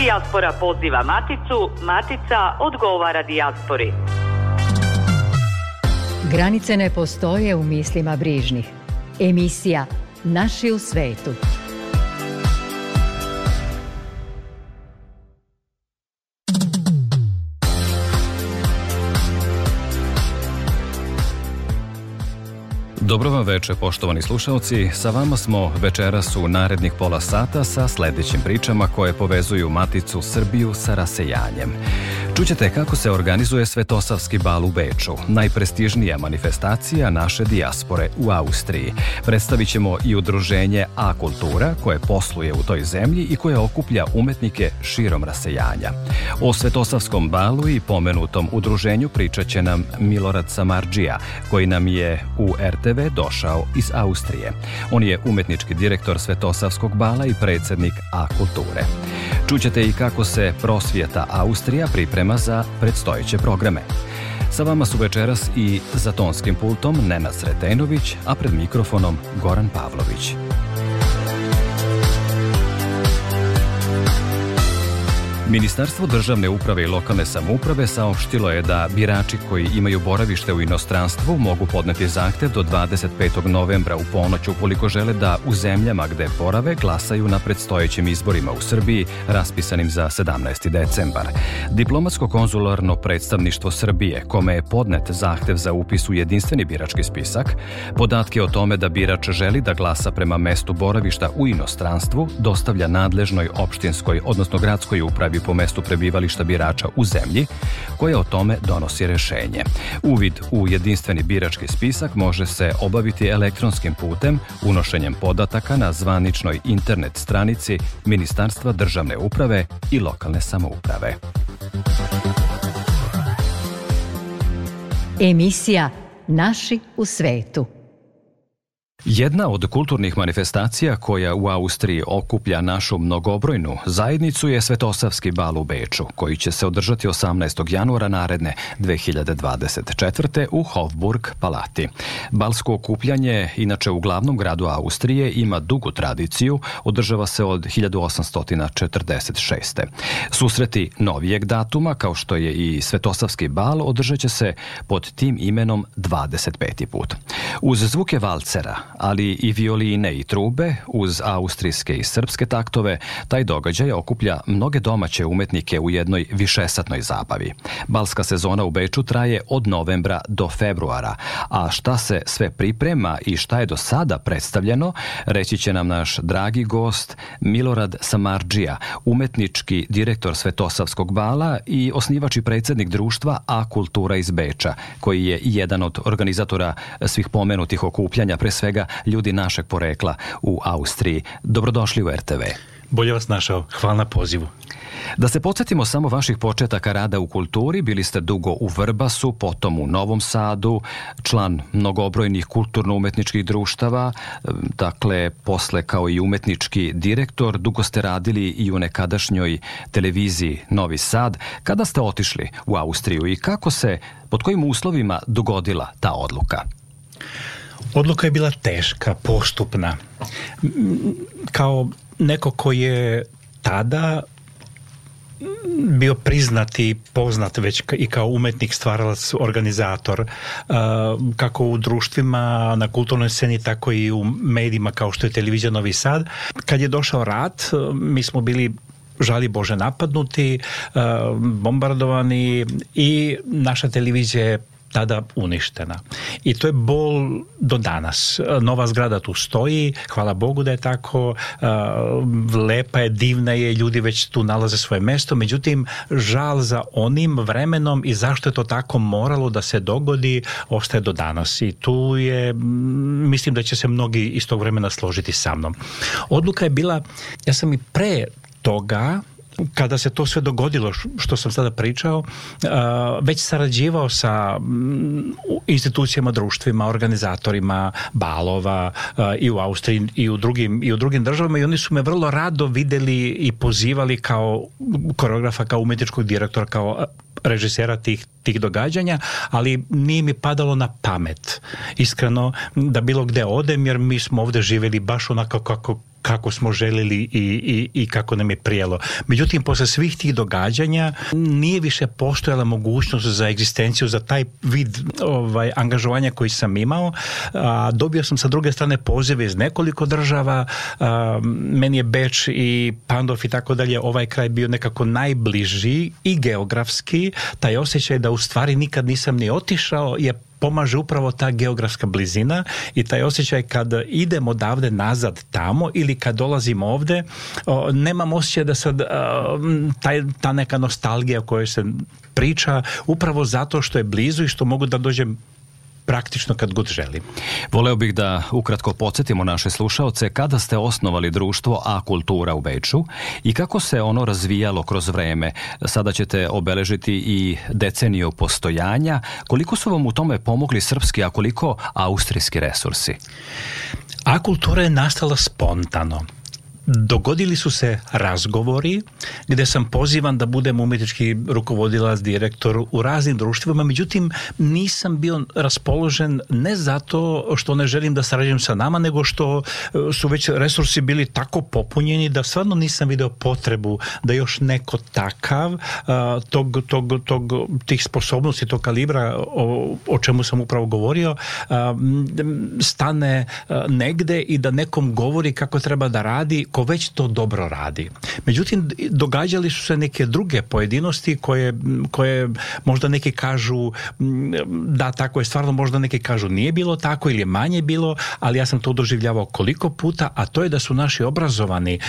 Dijaspora poziva Maticu, Matica odgovara Dijaspori. Granice ne postoje u mislima brižnih. Emisija Naši u svetu. Dobro vam večer, poštovani slušalci. Sa vama smo večeras u narednih pola sata sa sljedećim pričama koje povezuju Maticu Srbiju sa rasejanjem. Čućete kako se organizuje Svetosavski bal u Beču, najprestižnija manifestacija naše dijaspore u Austriji. Predstavit ćemo i udruženje A Kultura, koje posluje u toj zemlji i koje okuplja umetnike širom rasejanja. O Svetosavskom balu i pomenutom udruženju pričat će nam Milorad Samardžija, koji nam je u RTV došao iz Austrije. On je umetnički direktor Svetosavskog bala i predsjednik A Kulture. Čućete i kako se prosvjeta Austrija priprema za predstojeće programe. Sa vama su večeras i za tonskim pultom Nena Sretenović, a pred mikrofonom Goran Pavlović. Ministarstvo državne uprave i lokalne samouprave saopštilo je da birači koji imaju boravište u inostranstvu mogu podneti zahtev do 25. novembra u ponoć ukoliko žele da u zemljama gde borave glasaju na predstojećim izborima u Srbiji raspisanim za 17. decembar. Diplomatsko-konzularno predstavništvo Srbije, kome je podnet zahtev za upis u jedinstveni birački spisak, podatke o tome da birač želi da glasa prema mestu boravišta u inostranstvu dostavlja nadležnoj opštinskoj, odnosno gradskoj upravi po mestu prebivališta birača u zemlji koja o tome donosi rješenje. Uvid u jedinstveni birački spisak može se obaviti elektronskim putem unošenjem podataka na zvaničnoj internet stranici Ministarstva državne uprave i lokalne samouprave. Emisija Naši u svetu. Jedna od kulturnih manifestacija koja u Austriji okuplja našu mnogobrojnu zajednicu je Svetosavski bal u Beču, koji će se održati 18. januara naredne 2024. u Hofburg Palati. Balsko okupljanje, inače u glavnom gradu Austrije, ima dugu tradiciju, održava se od 1846. Susreti novijeg datuma, kao što je i Svetosavski bal, održat će se pod tim imenom 25. put. Uz zvuke valcera, ali i violine i trube uz austrijske i srpske taktove, taj događaj okuplja mnoge domaće umetnike u jednoj višesatnoj zabavi. Balska sezona u Beču traje od novembra do februara, a šta se sve priprema i šta je do sada predstavljeno, reći će nam naš dragi gost Milorad Samardžija umetnički direktor Svetosavskog bala i osnivač i predsjednik društva A Kultura iz Beča, koji je jedan od organizatora svih pomenutih okupljanja, pre svega ljudi našeg porekla u Austriji. Dobrodošli u RTV. Bolje vas našao. Hvala na pozivu. Da se podsjetimo samo vaših početaka rada u kulturi, bili ste dugo u Vrbasu, potom u Novom Sadu, član mnogobrojnih kulturno-umetničkih društava, dakle, posle kao i umetnički direktor, dugo ste radili i u nekadašnjoj televiziji Novi Sad. Kada ste otišli u Austriju i kako se, pod kojim uslovima dogodila ta odluka? Odluka je bila teška, postupna. Kao neko koji je tada bio priznati, poznat već i kao umetnik, stvaralac, organizator, kako u društvima, na kulturnoj sceni, tako i u medijima kao što je televizija Novi Sad. Kad je došao rat, mi smo bili žali Bože napadnuti, bombardovani i naša televizija je tada uništena. I to je bol do danas. Nova zgrada tu stoji, hvala Bogu da je tako, lepa je, divna je, ljudi već tu nalaze svoje mesto, međutim, žal za onim vremenom i zašto je to tako moralo da se dogodi, ostaje do danas. I tu je, mislim da će se mnogi iz tog vremena složiti sa mnom. Odluka je bila, ja sam i pre toga kada se to sve dogodilo što sam sada pričao, već sarađivao sa mm, institucijama, društvima, organizatorima balova i u Austriji i u drugim, i u drugim državama i oni su me vrlo rado vidjeli i pozivali kao koreografa, kao umjetničkog direktora, kao režisera tih, tih događanja, ali nije mi padalo na pamet, iskreno, da bilo gde odem, jer mi smo ovdje živjeli baš onako kako kako smo željeli i, i, i kako nam je prijelo. Međutim, posle svih tih događanja nije više postojala mogućnost za egzistenciju, za taj vid ovaj, angažovanja koji sam imao. A, dobio sam sa druge strane pozive iz nekoliko država. meni je Beč i Pandov i tako dalje, ovaj kraj bio nekako najbliži i geografski. Taj osjećaj da u stvari nikad nisam ni otišao je pomaže upravo ta geografska blizina i taj osjećaj kad idemo odavde nazad tamo ili kad dolazimo ovde, nemam osjećaj da sad taj, ta neka nostalgija o kojoj se priča upravo zato što je blizu i što mogu da dođem praktično kad god želim. Voleo bih da ukratko podsjetimo naše slušaoce kada ste osnovali društvo A Kultura u Beču i kako se ono razvijalo kroz vreme. Sada ćete obeležiti i deceniju postojanja. Koliko su vam u tome pomogli srpski, a koliko austrijski resursi? A kultura je nastala spontano dogodili su se razgovori gdje sam pozivan da budem umjetnički rukovodilac, direktor u raznim društvima, međutim nisam bio raspoložen ne zato što ne želim da sarađujem sa nama, nego što e, su već resursi bili tako popunjeni da stvarno nisam vidio potrebu da još neko takav e, tog, tog, tog tih sposobnosti, tog kalibra o, čemu sam upravo govorio e, stane negde i da nekom govori kako treba da radi, već to dobro radi. Međutim, događali su se neke druge pojedinosti koje, koje možda neki kažu da tako je stvarno, možda neki kažu nije bilo tako ili je manje bilo, ali ja sam to doživljavao koliko puta, a to je da su naši obrazovani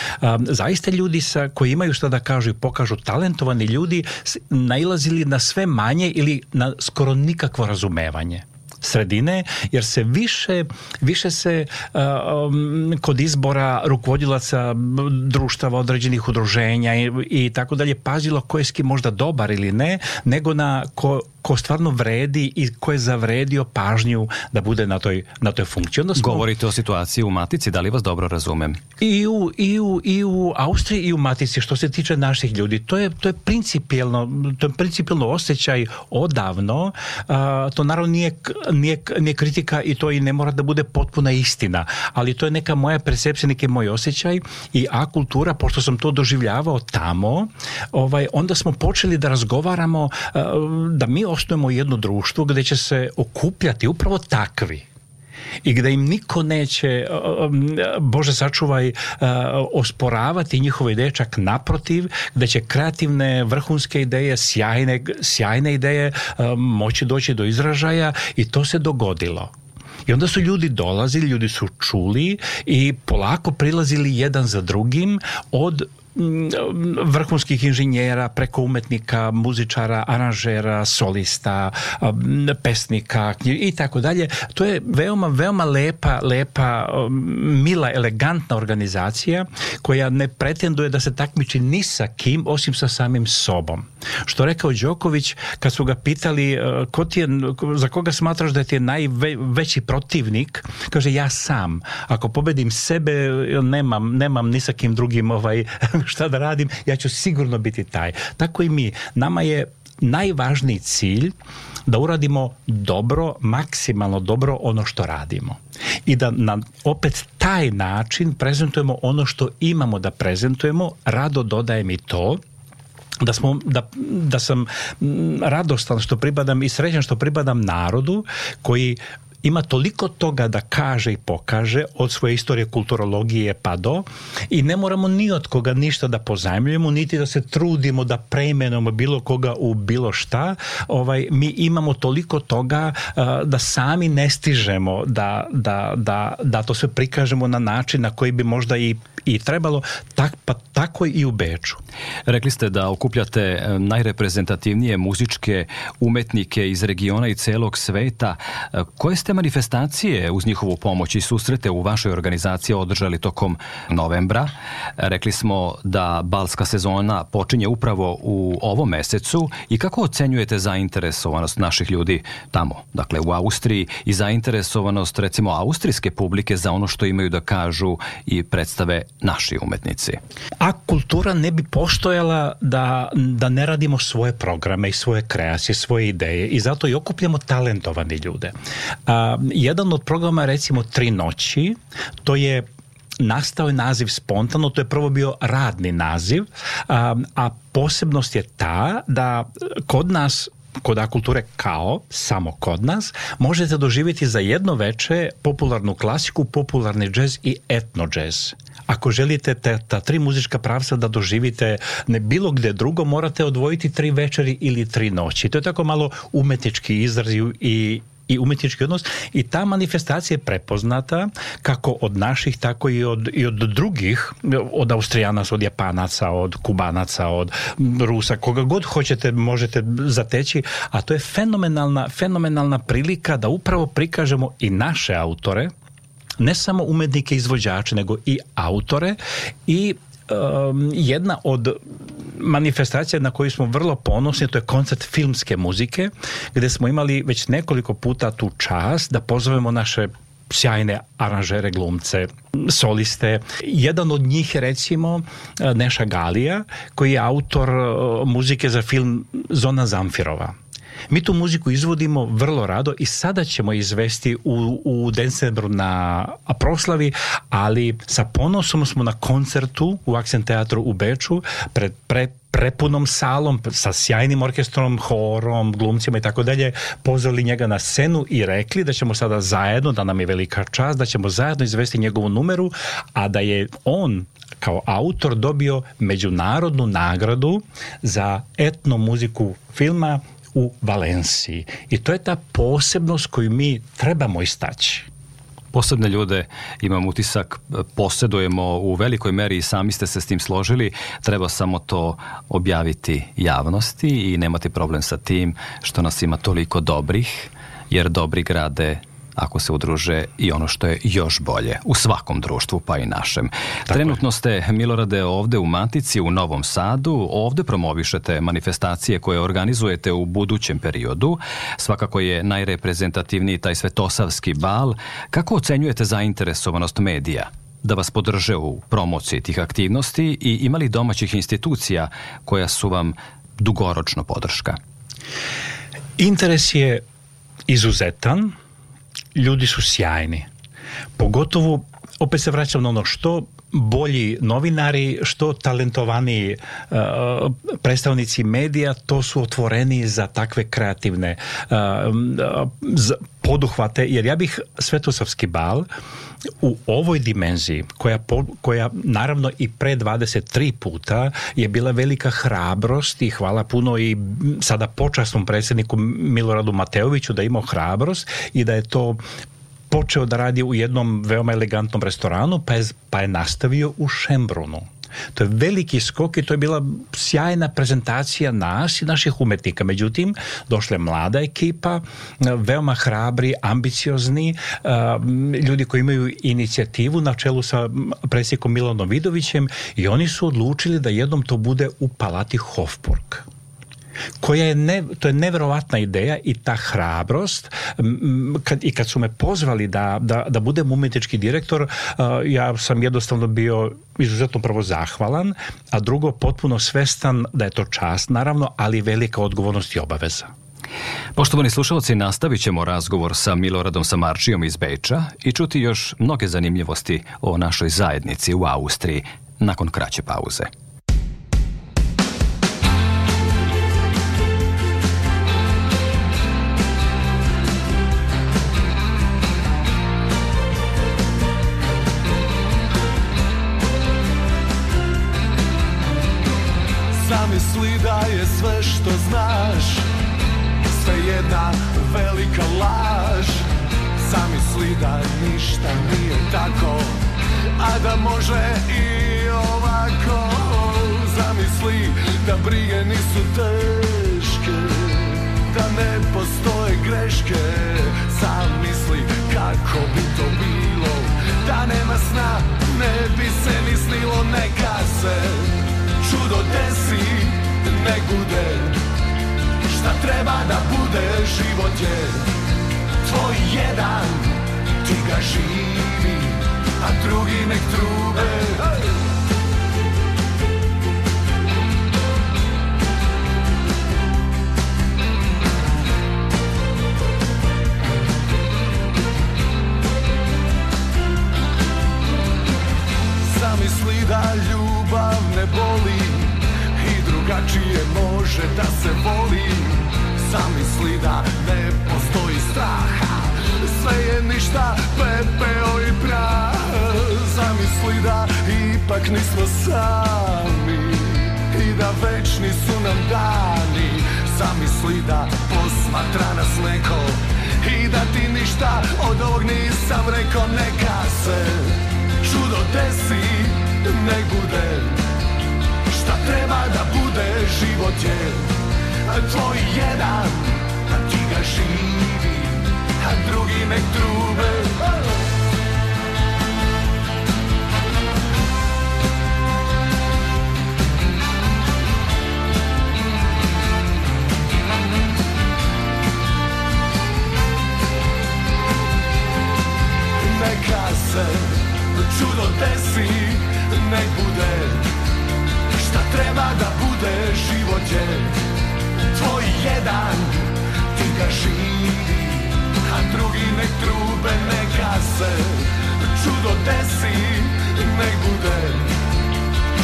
zaista ljudi sa, koji imaju što da kažu i pokažu talentovani ljudi nailazili na sve manje ili na skoro nikakvo razumevanje sredine jer se više, više se e, um, kod izbora rukovodilaca društava određenih udruženja i, i tako dalje pazilo ko je s kim možda dobar ili ne nego na ko, ko stvarno vredi i ko je zavredio pažnju da bude na toj, na toj funkciji. Govorite o situaciji u Matici, da li vas dobro razumem? I u, i u, i u Austriji i u Matici što se tiče naših ljudi. To je, to je principijelno, to je principijelno osjećaj odavno. to naravno nije, nije, nije, kritika i to i ne mora da bude potpuna istina. Ali to je neka moja percepcija, neki moj osjećaj i a kultura, pošto sam to doživljavao tamo, ovaj, onda smo počeli da razgovaramo da mi osnujemo jedno društvo gdje će se okupljati upravo takvi i gdje im niko neće, e, e, Bože sačuvaj, e, osporavati njihove ideje, čak naprotiv, gdje će kreativne vrhunske ideje, sjajne, sjajne ideje moći doći do izražaja i to se dogodilo. I onda su ljudi dolazili, ljudi su čuli i polako prilazili jedan za drugim od Mm, vrhunskih inženjera, preko umetnika, muzičara, aranžera, solista, mm, pesnika i tako dalje. To je veoma, veoma lepa, lepa, mm, mila, elegantna organizacija koja ne pretenduje da se takmiči ni sa kim osim sa samim sobom. Što rekao Đoković, kad su ga pitali e, ko je, za koga smatraš da ti je najveći protivnik, kaže ja sam. Ako pobedim sebe, nemam, nemam ni sa kim drugim ovaj, šta da radim, ja ću sigurno biti taj. Tako i mi. Nama je najvažniji cilj da uradimo dobro, maksimalno dobro ono što radimo. I da na opet taj način prezentujemo ono što imamo da prezentujemo, rado dodajem i to, da, smo, da, sam radostan što pripadam i srećan što pripadam narodu koji ima toliko toga da kaže i pokaže od svoje istorije kulturologije pa do i ne moramo ni od koga ništa da pozajmljujemo, niti da se trudimo da preimenujemo bilo koga u bilo šta. Ovaj, mi imamo toliko toga da sami ne stižemo da, da, da, da to sve prikažemo na način na koji bi možda i i trebalo, tak, pa tako i u Beču. Rekli ste da okupljate e, najreprezentativnije muzičke umetnike iz regiona i celog sveta. E, koje ste manifestacije uz njihovu pomoć i susrete u vašoj organizaciji održali tokom novembra. Rekli smo da balska sezona počinje upravo u ovom mesecu i kako ocenjujete zainteresovanost naših ljudi tamo, dakle u Austriji i zainteresovanost recimo austrijske publike za ono što imaju da kažu i predstave naši umetnici. A kultura ne bi postojala da, da ne radimo svoje programe i svoje kreacije, svoje ideje i zato i okupljamo talentovani ljude. A, jedan od programa je recimo Tri noći, to je nastao naziv spontano, to je prvo bio radni naziv, a posebnost je ta da kod nas kod kulture kao, samo kod nas, možete doživjeti za jedno veče popularnu klasiku, popularni džez i etno džez. Ako želite ta tri muzička pravca da doživite ne bilo gdje drugo, morate odvojiti tri večeri ili tri noći. To je tako malo umetnički izraz i, i umjetnički odnos i ta manifestacija je prepoznata kako od naših, tako i od, i od drugih, od Austrijanaca, od Japanaca, od Kubanaca, od Rusa, koga god hoćete možete zateći, a to je fenomenalna, fenomenalna prilika da upravo prikažemo i naše autore, ne samo umetnike izvođače, nego i autore i um, jedna od manifestacija na koju smo vrlo ponosni, to je koncert filmske muzike, gdje smo imali već nekoliko puta tu čast da pozovemo naše sjajne aranžere, glumce, soliste. Jedan od njih je recimo Neša Galija, koji je autor e, muzike za film Zona Zamfirova. Mi tu muziku izvodimo vrlo rado i sada ćemo izvesti u, u na proslavi, ali sa ponosom smo na koncertu u Akcent teatru u Beču pred, prepunom salom, sa sjajnim orkestrom, horom, glumcima i tako dalje, pozvali njega na scenu i rekli da ćemo sada zajedno, da nam je velika čast, da ćemo zajedno izvesti njegovu numeru, a da je on kao autor dobio međunarodnu nagradu za etnomuziku filma u Valenciji. I to je ta posebnost koju mi trebamo istaći posebne ljude, imam utisak, e, posjedujemo u velikoj meri i sami ste se s tim složili, treba samo to objaviti javnosti i nemati problem sa tim što nas ima toliko dobrih, jer dobri grade ako se udruže i ono što je još bolje u svakom društvu pa i našem. Trenutno ste Milorade ovde u Matici u Novom Sadu, ovde promovišete manifestacije koje organizujete u budućem periodu. Svakako je najreprezentativniji taj Svetosavski bal. Kako ocenjujete zainteresovanost medija? da vas podrže u promociji tih aktivnosti i imali domaćih institucija koja su vam dugoročno podrška? Interes je izuzetan ljudi su sjajni. Pogotovo, opet se vraćam na ono što bolji novinari, što talentovaniji e, predstavnici medija, to su otvoreni za takve kreativne e, poduhvate, jer ja bih Svetosavski bal u ovoj dimenziji, koja, koja naravno i pre 23 puta je bila velika hrabrost i hvala puno i sada počasnom predsjedniku Miloradu Mateoviću da je imao hrabrost i da je to počeo da radi u jednom veoma elegantnom restoranu, pa je, pa je nastavio u Šembrunu. To je veliki skok i to je bila sjajna prezentacija nas i naših umetnika. Međutim, došla je mlada ekipa, veoma hrabri, ambiciozni, ljudi koji imaju inicijativu na čelu sa predsjednikom Milanom Vidovićem i oni su odlučili da jednom to bude u palati Hofburg koja je, ne, to je nevjerojatna ideja i ta hrabrost kad, i kad su me pozvali da, da, da budem umjetnički direktor eh, ja sam jednostavno bio izuzetno prvo zahvalan, a drugo potpuno svestan da je to čast naravno, ali velika odgovornost i obaveza. Poštovani slušalci, nastavit ćemo razgovor sa Miloradom Samarčijom iz Beča i čuti još mnoge zanimljivosti o našoj zajednici u Austriji nakon kraće pauze. misli da je sve što znaš Sve jedna velika laž Zamisli da ništa nije tako A da može i ovako Zamisli da brige nisu teške Da ne postoje greške Sam misli kako bi to bilo Da nema sna ne bi se ni snilo neka se čudo desi ne gude Šta treba da bude život je Tvoj jedan Ti ga živi A drugi nek trube neka se, Čudo desi, ne bude Šta treba da bude, život je Tvoj jedan, a ti ga živi A drugi nek trube se čudo desi Nek bude šta treba da bude Život je tvoj jedan Ti ga živi A drugi nek trube neka se čudo desi Nek bude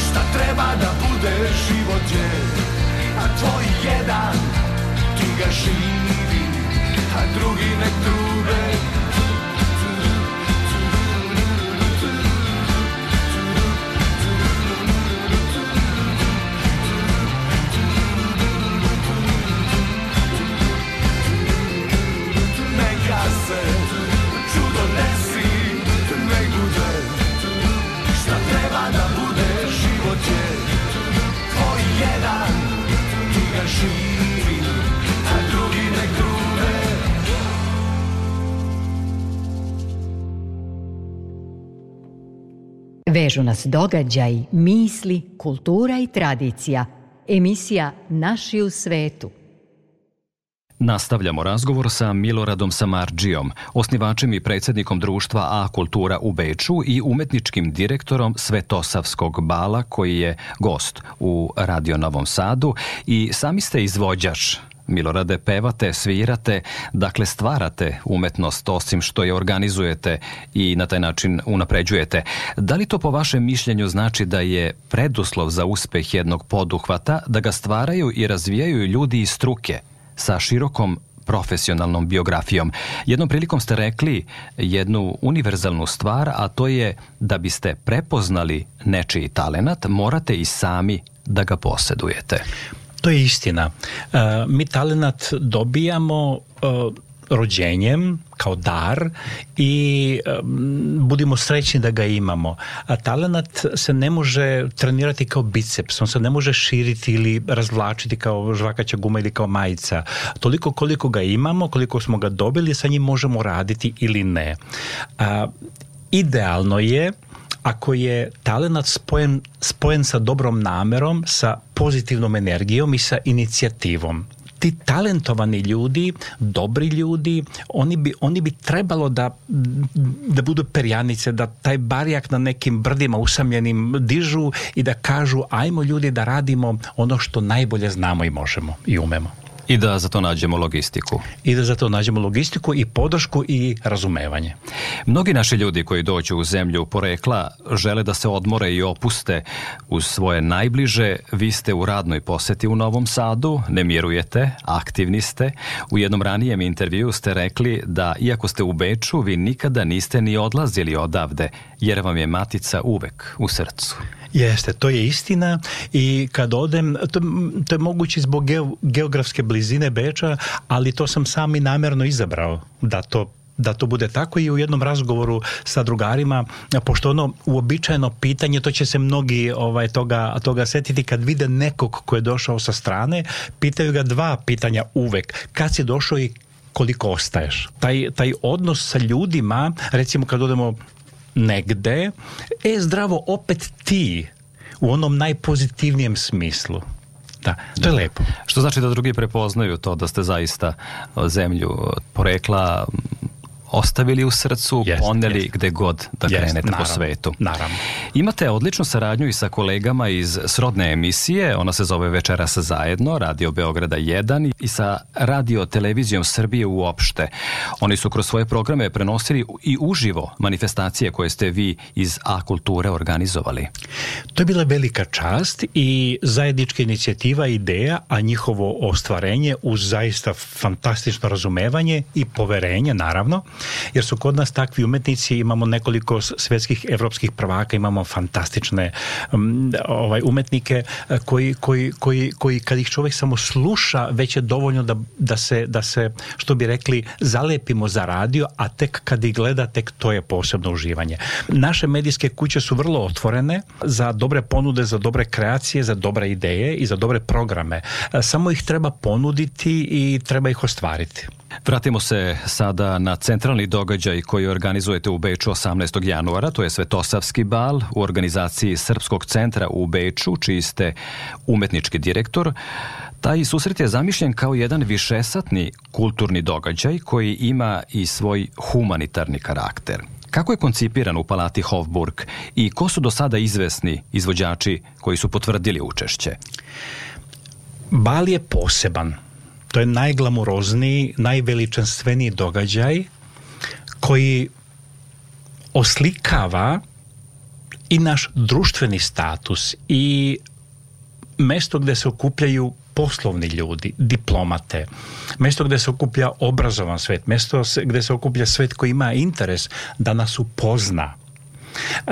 šta treba da bude Život je a tvoj jedan Ti ga živi A drugi nek trube jedan a drugi druge. Vežu nas događaj, misli, kultura i tradicija. Emisija Naši u svetu. Nastavljamo razgovor sa Miloradom Samarđijom, osnivačem i predsjednikom društva A Kultura u Beču i umetničkim direktorom Svetosavskog bala koji je gost u Radio Novom Sadu i sami ste izvođač. Milorade, pevate, svirate, dakle stvarate umetnost osim što je organizujete i na taj način unapređujete. Da li to po vašem mišljenju znači da je preduslov za uspeh jednog poduhvata da ga stvaraju i razvijaju ljudi iz struke? sa širokom profesionalnom biografijom. Jednom prilikom ste rekli jednu univerzalnu stvar, a to je da biste prepoznali nečiji talenat, morate i sami da ga posjedujete. To je istina. E, mi talenat dobijamo e, rođenjem kao dar i budimo srećni da ga imamo. A talenat se ne može trenirati kao biceps, on se ne može širiti ili razvlačiti kao žvakaća guma ili kao majica. Toliko koliko ga imamo, koliko smo ga dobili, sa njim možemo raditi ili ne. A, idealno je ako je talenat spojen, spojen sa dobrom namerom, sa pozitivnom energijom i sa inicijativom ti talentovani ljudi, dobri ljudi, oni bi, oni bi trebalo da, da budu perjanice, da taj barjak na nekim brdima usamljenim dižu i da kažu ajmo ljudi da radimo ono što najbolje znamo i možemo i umemo. I da za to nađemo logistiku. I da za to nađemo logistiku i podršku i razumevanje. Mnogi naši ljudi koji dođu u zemlju porekla žele da se odmore i opuste uz svoje najbliže. Vi ste u radnoj poseti u Novom Sadu, ne mirujete, aktivni ste. U jednom ranijem intervju ste rekli da iako ste u Beču, vi nikada niste ni odlazili odavde, jer vam je matica uvek u srcu. Jeste, to je istina i kad odem, to, je moguće zbog geografske blizine Beča, ali to sam sam i namjerno izabrao da to da to bude tako i u jednom razgovoru sa drugarima, pošto ono uobičajeno pitanje, to će se mnogi ovaj, toga, toga setiti kad vide nekog ko je došao sa strane, pitaju ga dva pitanja uvek. Kad si došao i koliko ostaješ? Taj, taj odnos sa ljudima, recimo kad odemo negde, e zdravo opet ti u onom najpozitivnijem smislu da, to je lepo. Što znači da drugi prepoznaju to da ste zaista zemlju porekla ostavili u srcu, jest, poneli gde god da krenete po svetu. Naravno. Imate odličnu saradnju i sa kolegama iz srodne emisije, ona se zove Večeras zajedno, Radio Beograda 1 i sa Radio Televizijom Srbije uopšte. Oni su kroz svoje programe prenosili i uživo manifestacije koje ste vi iz A kulture organizovali. To je bila velika čast i zajednička inicijativa ideja, a njihovo ostvarenje uz zaista fantastično razumevanje i poverenje naravno jer su kod nas takvi umetnici, imamo nekoliko svjetskih evropskih prvaka, imamo fantastične ovaj, umetnike e, koji, koji, koji, koji kad ih čovjek samo sluša, već je dovoljno da, da, se, da se, što bi rekli, zalepimo za radio, a tek kad ih gleda, tek to je posebno uživanje. Naše medijske kuće su vrlo otvorene za dobre ponude, za dobre kreacije, za dobre ideje i za dobre programe. E, samo ih treba ponuditi i treba ih ostvariti. Vratimo se sada na centralni događaj koji organizujete u Beču 18. januara, to je Svetosavski bal u organizaciji Srpskog centra u Beču, čiji ste umetnički direktor. Taj susret je zamišljen kao jedan višesatni kulturni događaj koji ima i svoj humanitarni karakter. Kako je koncipiran u Palati Hofburg i ko su do sada izvesni izvođači koji su potvrdili učešće? Bal je poseban to je najglamurozniji, najveličanstveniji događaj koji oslikava i naš društveni status i mesto gdje se okupljaju poslovni ljudi, diplomate, mjesto gdje se okuplja obrazovan svet, mjesto gdje se okuplja svet koji ima interes da nas upozna,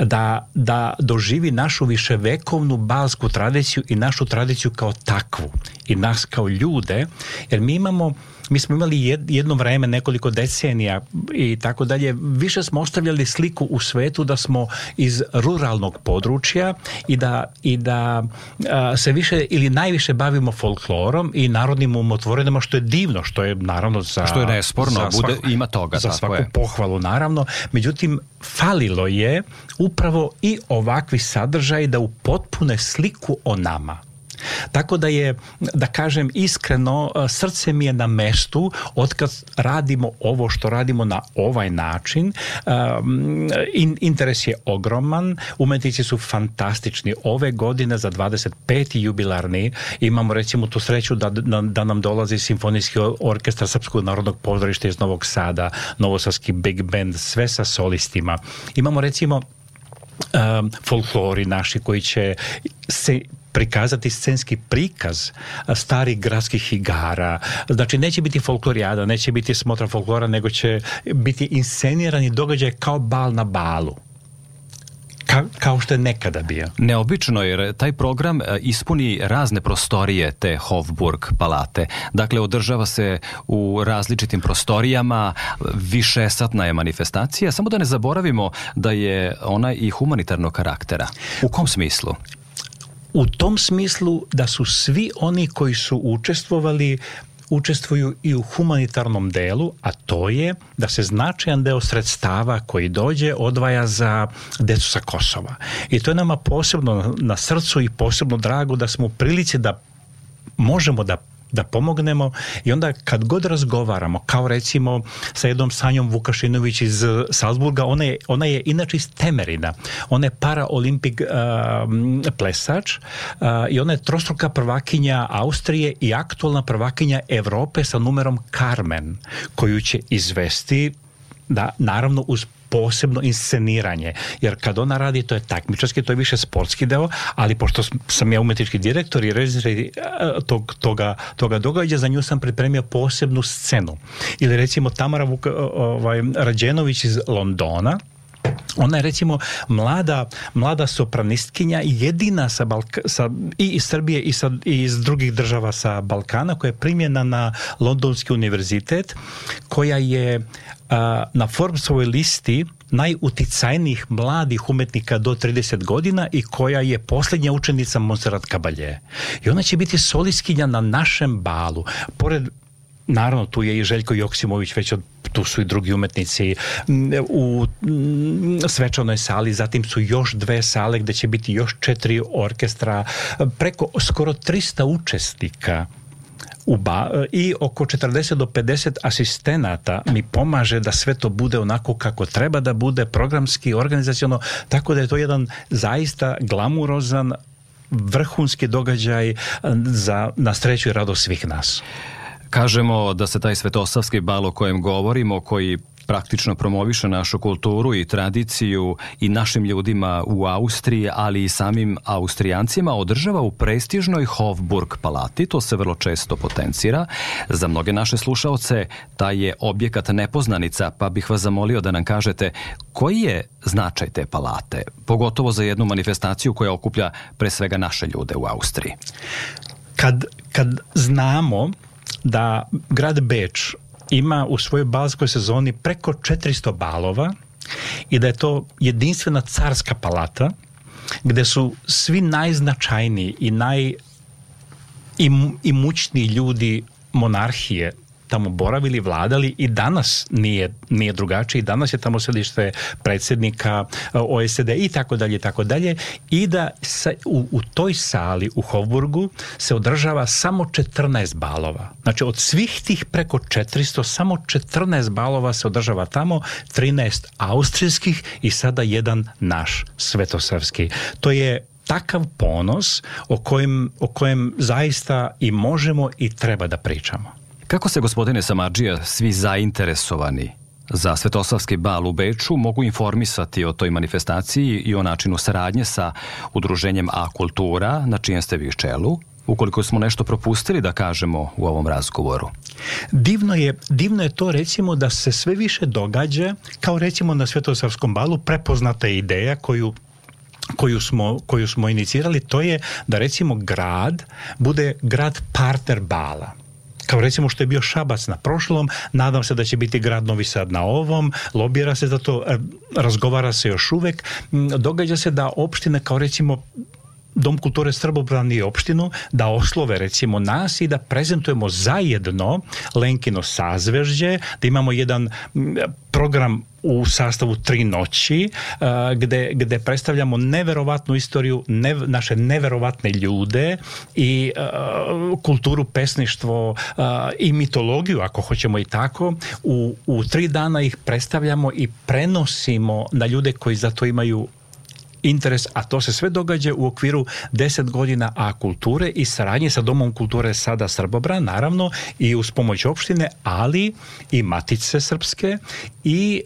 da, da doživi našu viševekovnu balsku tradiciju i našu tradiciju kao takvu i nas kao ljude, jer mi imamo mi smo imali jedno vrijeme nekoliko decenija i tako dalje više smo ostavljali sliku u svetu da smo iz ruralnog područja i da, i da se više ili najviše bavimo folklorom i narodnim umotvorenima što je divno što je naravno za što je nesporno za bude, ima toga za svaku pohvalu naravno međutim falilo je upravo i ovakvi sadržaj da upotpune sliku o nama tako da je, da kažem iskreno, e, srce mi je na mestu otkad radimo ovo što radimo na ovaj način. E, interes je ogroman, umetnici su fantastični. Ove godine za 25. jubilarni imamo recimo tu sreću da, da, nam dolazi simfonijski orkestra Srpskog narodnog pozorišta iz Novog Sada, Novosavski Big Band, sve sa solistima. Imamo recimo e, folklori naši koji će se prikazati scenski prikaz starih gradskih igara. Znači, neće biti folklorijada, neće biti smotra folklora, nego će biti inscenirani događaj kao bal na balu. kao što je nekada bio. Neobično jer taj program e, ispuni razne prostorije te Hofburg palate. Dakle, održava se u različitim prostorijama, više satna je manifestacija. Samo da ne zaboravimo da je ona i humanitarnog karaktera. U kom smislu? u tom smislu da su svi oni koji su učestvovali učestvuju i u humanitarnom delu, a to je da se značajan deo sredstava koji dođe odvaja za decu sa Kosova. I to je nama posebno na srcu i posebno drago da smo u prilici da možemo da da pomognemo i onda kad god razgovaramo, kao recimo sa jednom Sanjom Vukašinović iz eh, Salzburga, ona je, ona je inače iz Temerina, ona je paraolimpik uh, plesač eh, i ona je trostruka prvakinja Austrije i aktualna prvakinja Europe sa numerom Carmen, koju će izvesti da naravno uz posebno insceniranje. Jer kad ona radi, to je takmičarski, to je više sportski deo, ali pošto sam ja umjetnički direktor i režisir e, tog, toga, toga događaja, za nju sam pripremio posebnu scenu. Ili recimo Tamara Vuk, ovaj, Rađenović iz Londona, ona je recimo mlada, mlada sopranistkinja jedina sa, sa i iz Srbije i, sa, iz drugih država sa Balkana koja je primjena na Londonski univerzitet koja je a, na Forbesovoj listi najuticajnijih mladih umetnika do 30 godina i koja je posljednja učenica Monserrat Kabalje. I ona će biti solistkinja na našem balu. Pored naravno tu je i Željko Joksimović već tu su i drugi umetnici u svečanoj sali, zatim su još dve sale gdje će biti još četiri orkestra, preko skoro 300 učesnika u i oko 40 do 50 asistenata mi pomaže da sve to bude onako kako treba da bude, programski, organizacijalno tako da je to jedan zaista glamurozan vrhunski događaj za na sreću i rado svih nas kažemo da se taj svetosavski bal o kojem govorimo, koji praktično promoviše našu kulturu i tradiciju i našim ljudima u Austriji, ali i samim Austrijancima, održava u prestižnoj Hofburg palati, to se vrlo često potencira. Za mnoge naše slušaoce taj je objekat nepoznanica, pa bih vas zamolio da nam kažete koji je značaj te palate, pogotovo za jednu manifestaciju koja okuplja pre svega naše ljude u Austriji. Kad, kad znamo da grad Beč ima u svojoj balskoj sezoni preko 400 balova i da je to jedinstvena carska palata gde su svi najznačajniji i naj ljudi monarhije tamo boravili, vladali i danas nije, nije drugačije i danas je tamo središte predsjednika e, OSD i tako dalje i tako dalje i da se u, u, toj sali u Hofburgu se održava samo 14 balova. Znači od svih tih preko 400 samo 14 balova se održava tamo, 13 austrijskih i sada jedan naš svetosavski. To je takav ponos o kojem, o kojem zaista i možemo i treba da pričamo. Kako se, gospodine Samarđija, svi zainteresovani za Svetoslavski bal u Beču mogu informisati o toj manifestaciji i o načinu saradnje sa udruženjem A Kultura, na čijem ste vi čelu, ukoliko smo nešto propustili da kažemo u ovom razgovoru. Divno je, divno je to recimo da se sve više događa, kao recimo na Svetosavskom balu, prepoznata ideja koju koju smo, koju smo inicirali, to je da recimo grad bude grad partner bala. Kao recimo što je bio Šabac na prošlom, nadam se da će biti grad Novi Sad na ovom, lobira se za to, e, razgovara se još uvek. Mm, događa se da opštine kao recimo Dom kulture Srbobran i opštinu da oslove recimo nas i da prezentujemo zajedno Lenkino sazvežđe, da imamo jedan program u sastavu tri noći e, gde, gde predstavljamo neverovatnu istoriju naše neverovatne ljude i e, kulturu pesništvo e, i mitologiju ako hoćemo i tako u, u tri dana ih predstavljamo i prenosimo na ljude koji za to imaju interes, a to se sve događa u okviru 10 godina A kulture i saradnje sa Domom kulture sada Srbobra naravno, i uz pomoć opštine, ali i Matice Srpske i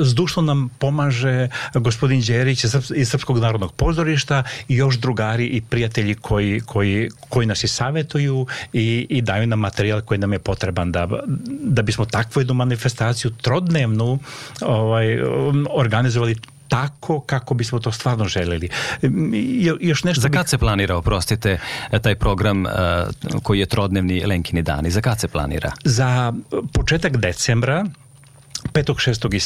zdušno e, nam pomaže gospodin Đerić iz Srpskog narodnog pozorišta i još drugari i prijatelji koji, koji, koji nas i savjetuju i, i daju nam materijal koji nam je potreban da, da bismo takvu jednu manifestaciju trodnevnu ovaj, organizovali tako kako bismo to stvarno željeli. Još nešto Za kad se planira, oprostite, e, taj program e, koji je trodnevni Lenkini dani? Za kad se planira? Za početak decembra 5. 6. i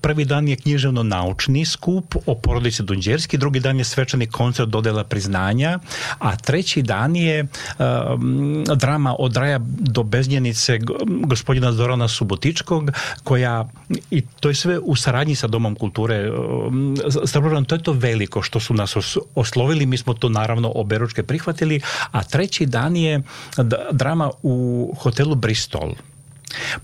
Prvi dan je književno-naučni skup o porodici Dunđerski, drugi dan je svečani koncert dodela priznanja, a treći dan je um, drama od raja do beznjenice gospodina Zorana Subotičkog, koja, i to je sve u saradnji sa Domom kulture um, to je to veliko što su nas oslovili, mi smo to naravno oberučke prihvatili, a treći dan je drama u hotelu Bristol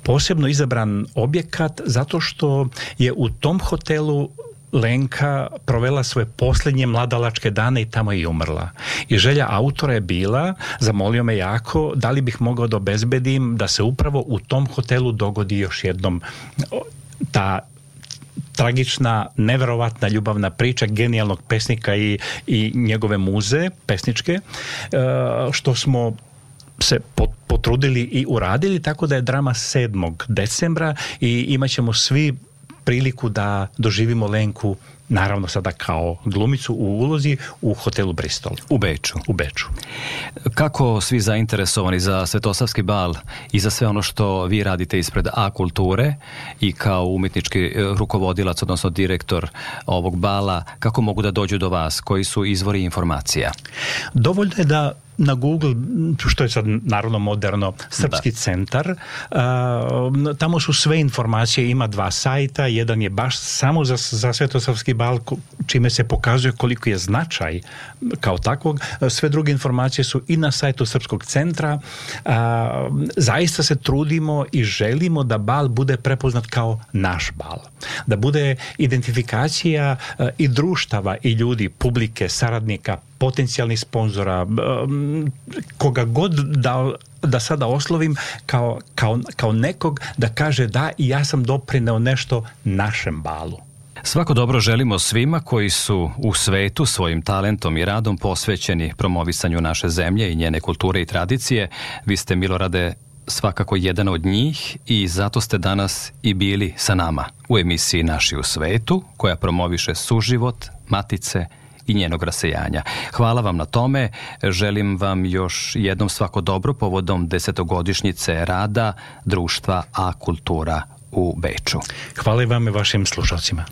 posebno izabran objekat zato što je u tom hotelu Lenka provela svoje posljednje mladalačke dane i tamo je i umrla. I želja autora je bila, zamolio me jako, da li bih mogao da obezbedim da se upravo u tom hotelu dogodi još jednom ta tragična, neverovatna ljubavna priča genijalnog pesnika i, i njegove muze pesničke, e, što smo se potrudili i uradili, tako da je drama 7. decembra i imat ćemo svi priliku da doživimo Lenku naravno sada kao glumicu u ulozi u hotelu Bristol. U Beču. U Beču. Kako svi zainteresovani za Svetosavski bal i za sve ono što vi radite ispred A kulture i kao umjetnički e, rukovodilac, odnosno direktor ovog bala, kako mogu da dođu do vas? Koji su izvori informacija? Dovoljno je da na Google, što je sad naravno moderno, Srpski centar, tamo su sve informacije, ima dva sajta, jedan je baš samo za, za Svetosavski bal, čime se pokazuje koliko je značaj kao takvog, sve druge informacije su i na sajtu Srpskog centra, zaista se trudimo i želimo da bal bude prepoznat kao naš bal, da bude identifikacija i društava i ljudi, publike, saradnika, potencijalnih sponzora, koga god da, da sada oslovim kao, kao, kao nekog da kaže da i ja sam doprineo nešto našem balu. Svako dobro želimo svima koji su u svetu svojim talentom i radom posvećeni promovisanju naše zemlje i njene kulture i tradicije. Vi ste Milorade svakako jedan od njih i zato ste danas i bili sa nama u emisiji Naši u svetu koja promoviše suživot, matice, i njenog rasejanja. Hvala vam na tome, želim vam još jednom svako dobro povodom desetogodišnjice rada društva A Kultura u Beču. Hvala vam i vašim slušalcima.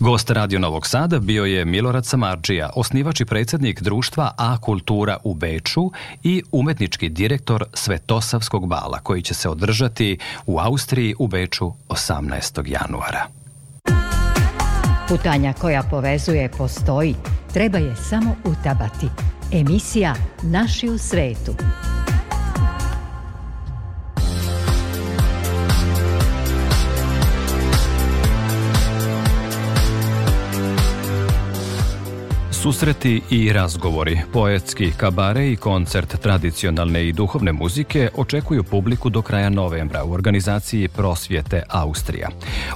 Gost Radio Novog Sada bio je Milorad Samarđija, osnivač i predsjednik društva A Kultura u Beču i umetnički direktor Svetosavskog bala koji će se održati u Austriji u Beču 18. januara putanja koja povezuje postoji, treba je samo utabati. Emisija Naši u svetu. Susreti i razgovori, poetski kabare i koncert tradicionalne i duhovne muzike očekuju publiku do kraja novembra u organizaciji Prosvjete Austrija.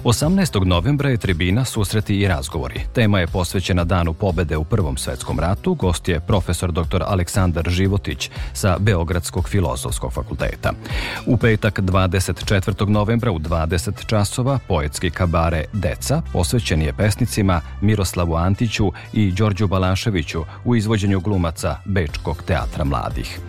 18. novembra je tribina Susreti i razgovori. Tema je posvećena danu pobede u Prvom svjetskom ratu. Gost je profesor dr. Aleksandar Životić sa Beogradskog filozofskog fakulteta. U petak 24. novembra u 20 časova poetski kabare Deca posvećen je pesnicima Miroslavu Antiću i Đorđu Balaševiću u izvođenju glumaca Bečkog teatra mladih.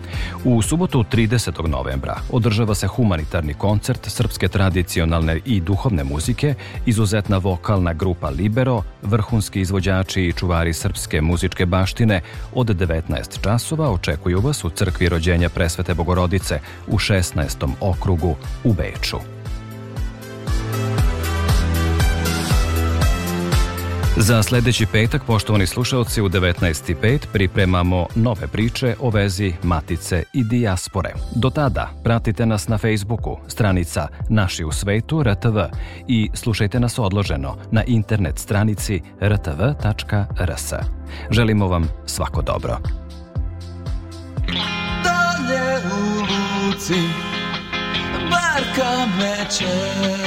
U subotu 30. novembra održava se humanitarni koncert srpske tradicionalne i duhovne muzike, izuzetna vokalna grupa Libero, vrhunski izvođači i čuvari srpske muzičke baštine od 19 časova očekuju vas u crkvi rođenja Presvete Bogorodice u 16. okrugu u Beču. Za sljedeći petak, poštovani slušalci, u 19.5. pripremamo nove priče o vezi Matice i Dijaspore. Do tada pratite nas na Facebooku, stranica Naši u svetu RTV i slušajte nas odloženo na internet stranici rtv.rs. Želimo vam svako dobro. Dalje u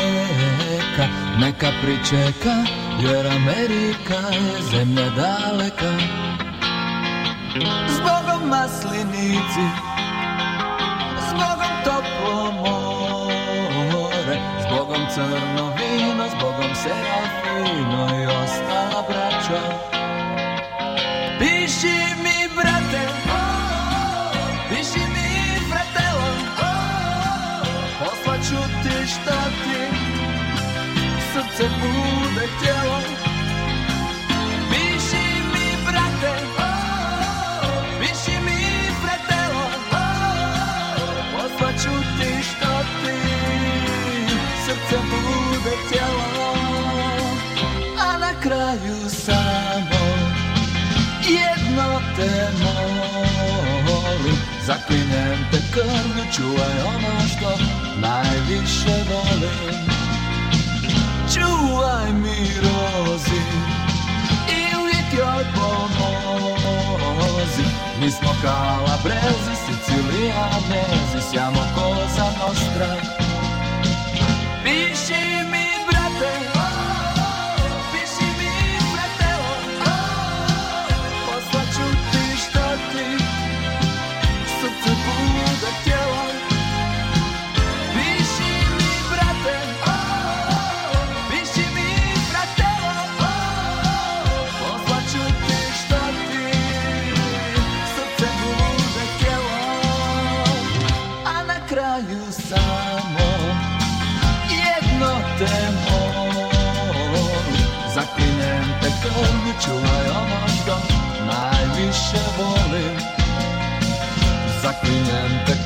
neka pričeka, jer Amerika je zemlja daleka Zbogom maslinici Zbogom toplo more Zbogom crno vino Zbogom serafino I ostala braća Piši mi brate Piši mi fratelo Poslaću ti šta ti Srce puno te molim Zaklinjem te krvi, čuvaj ono što najviše volim Čuvaj mi rozi i uvijek joj pomozi Mi smo kalabrezi, sicilijamezi, sjamo koza nostra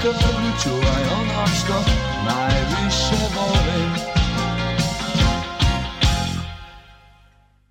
Czułając go, najwyższe wolę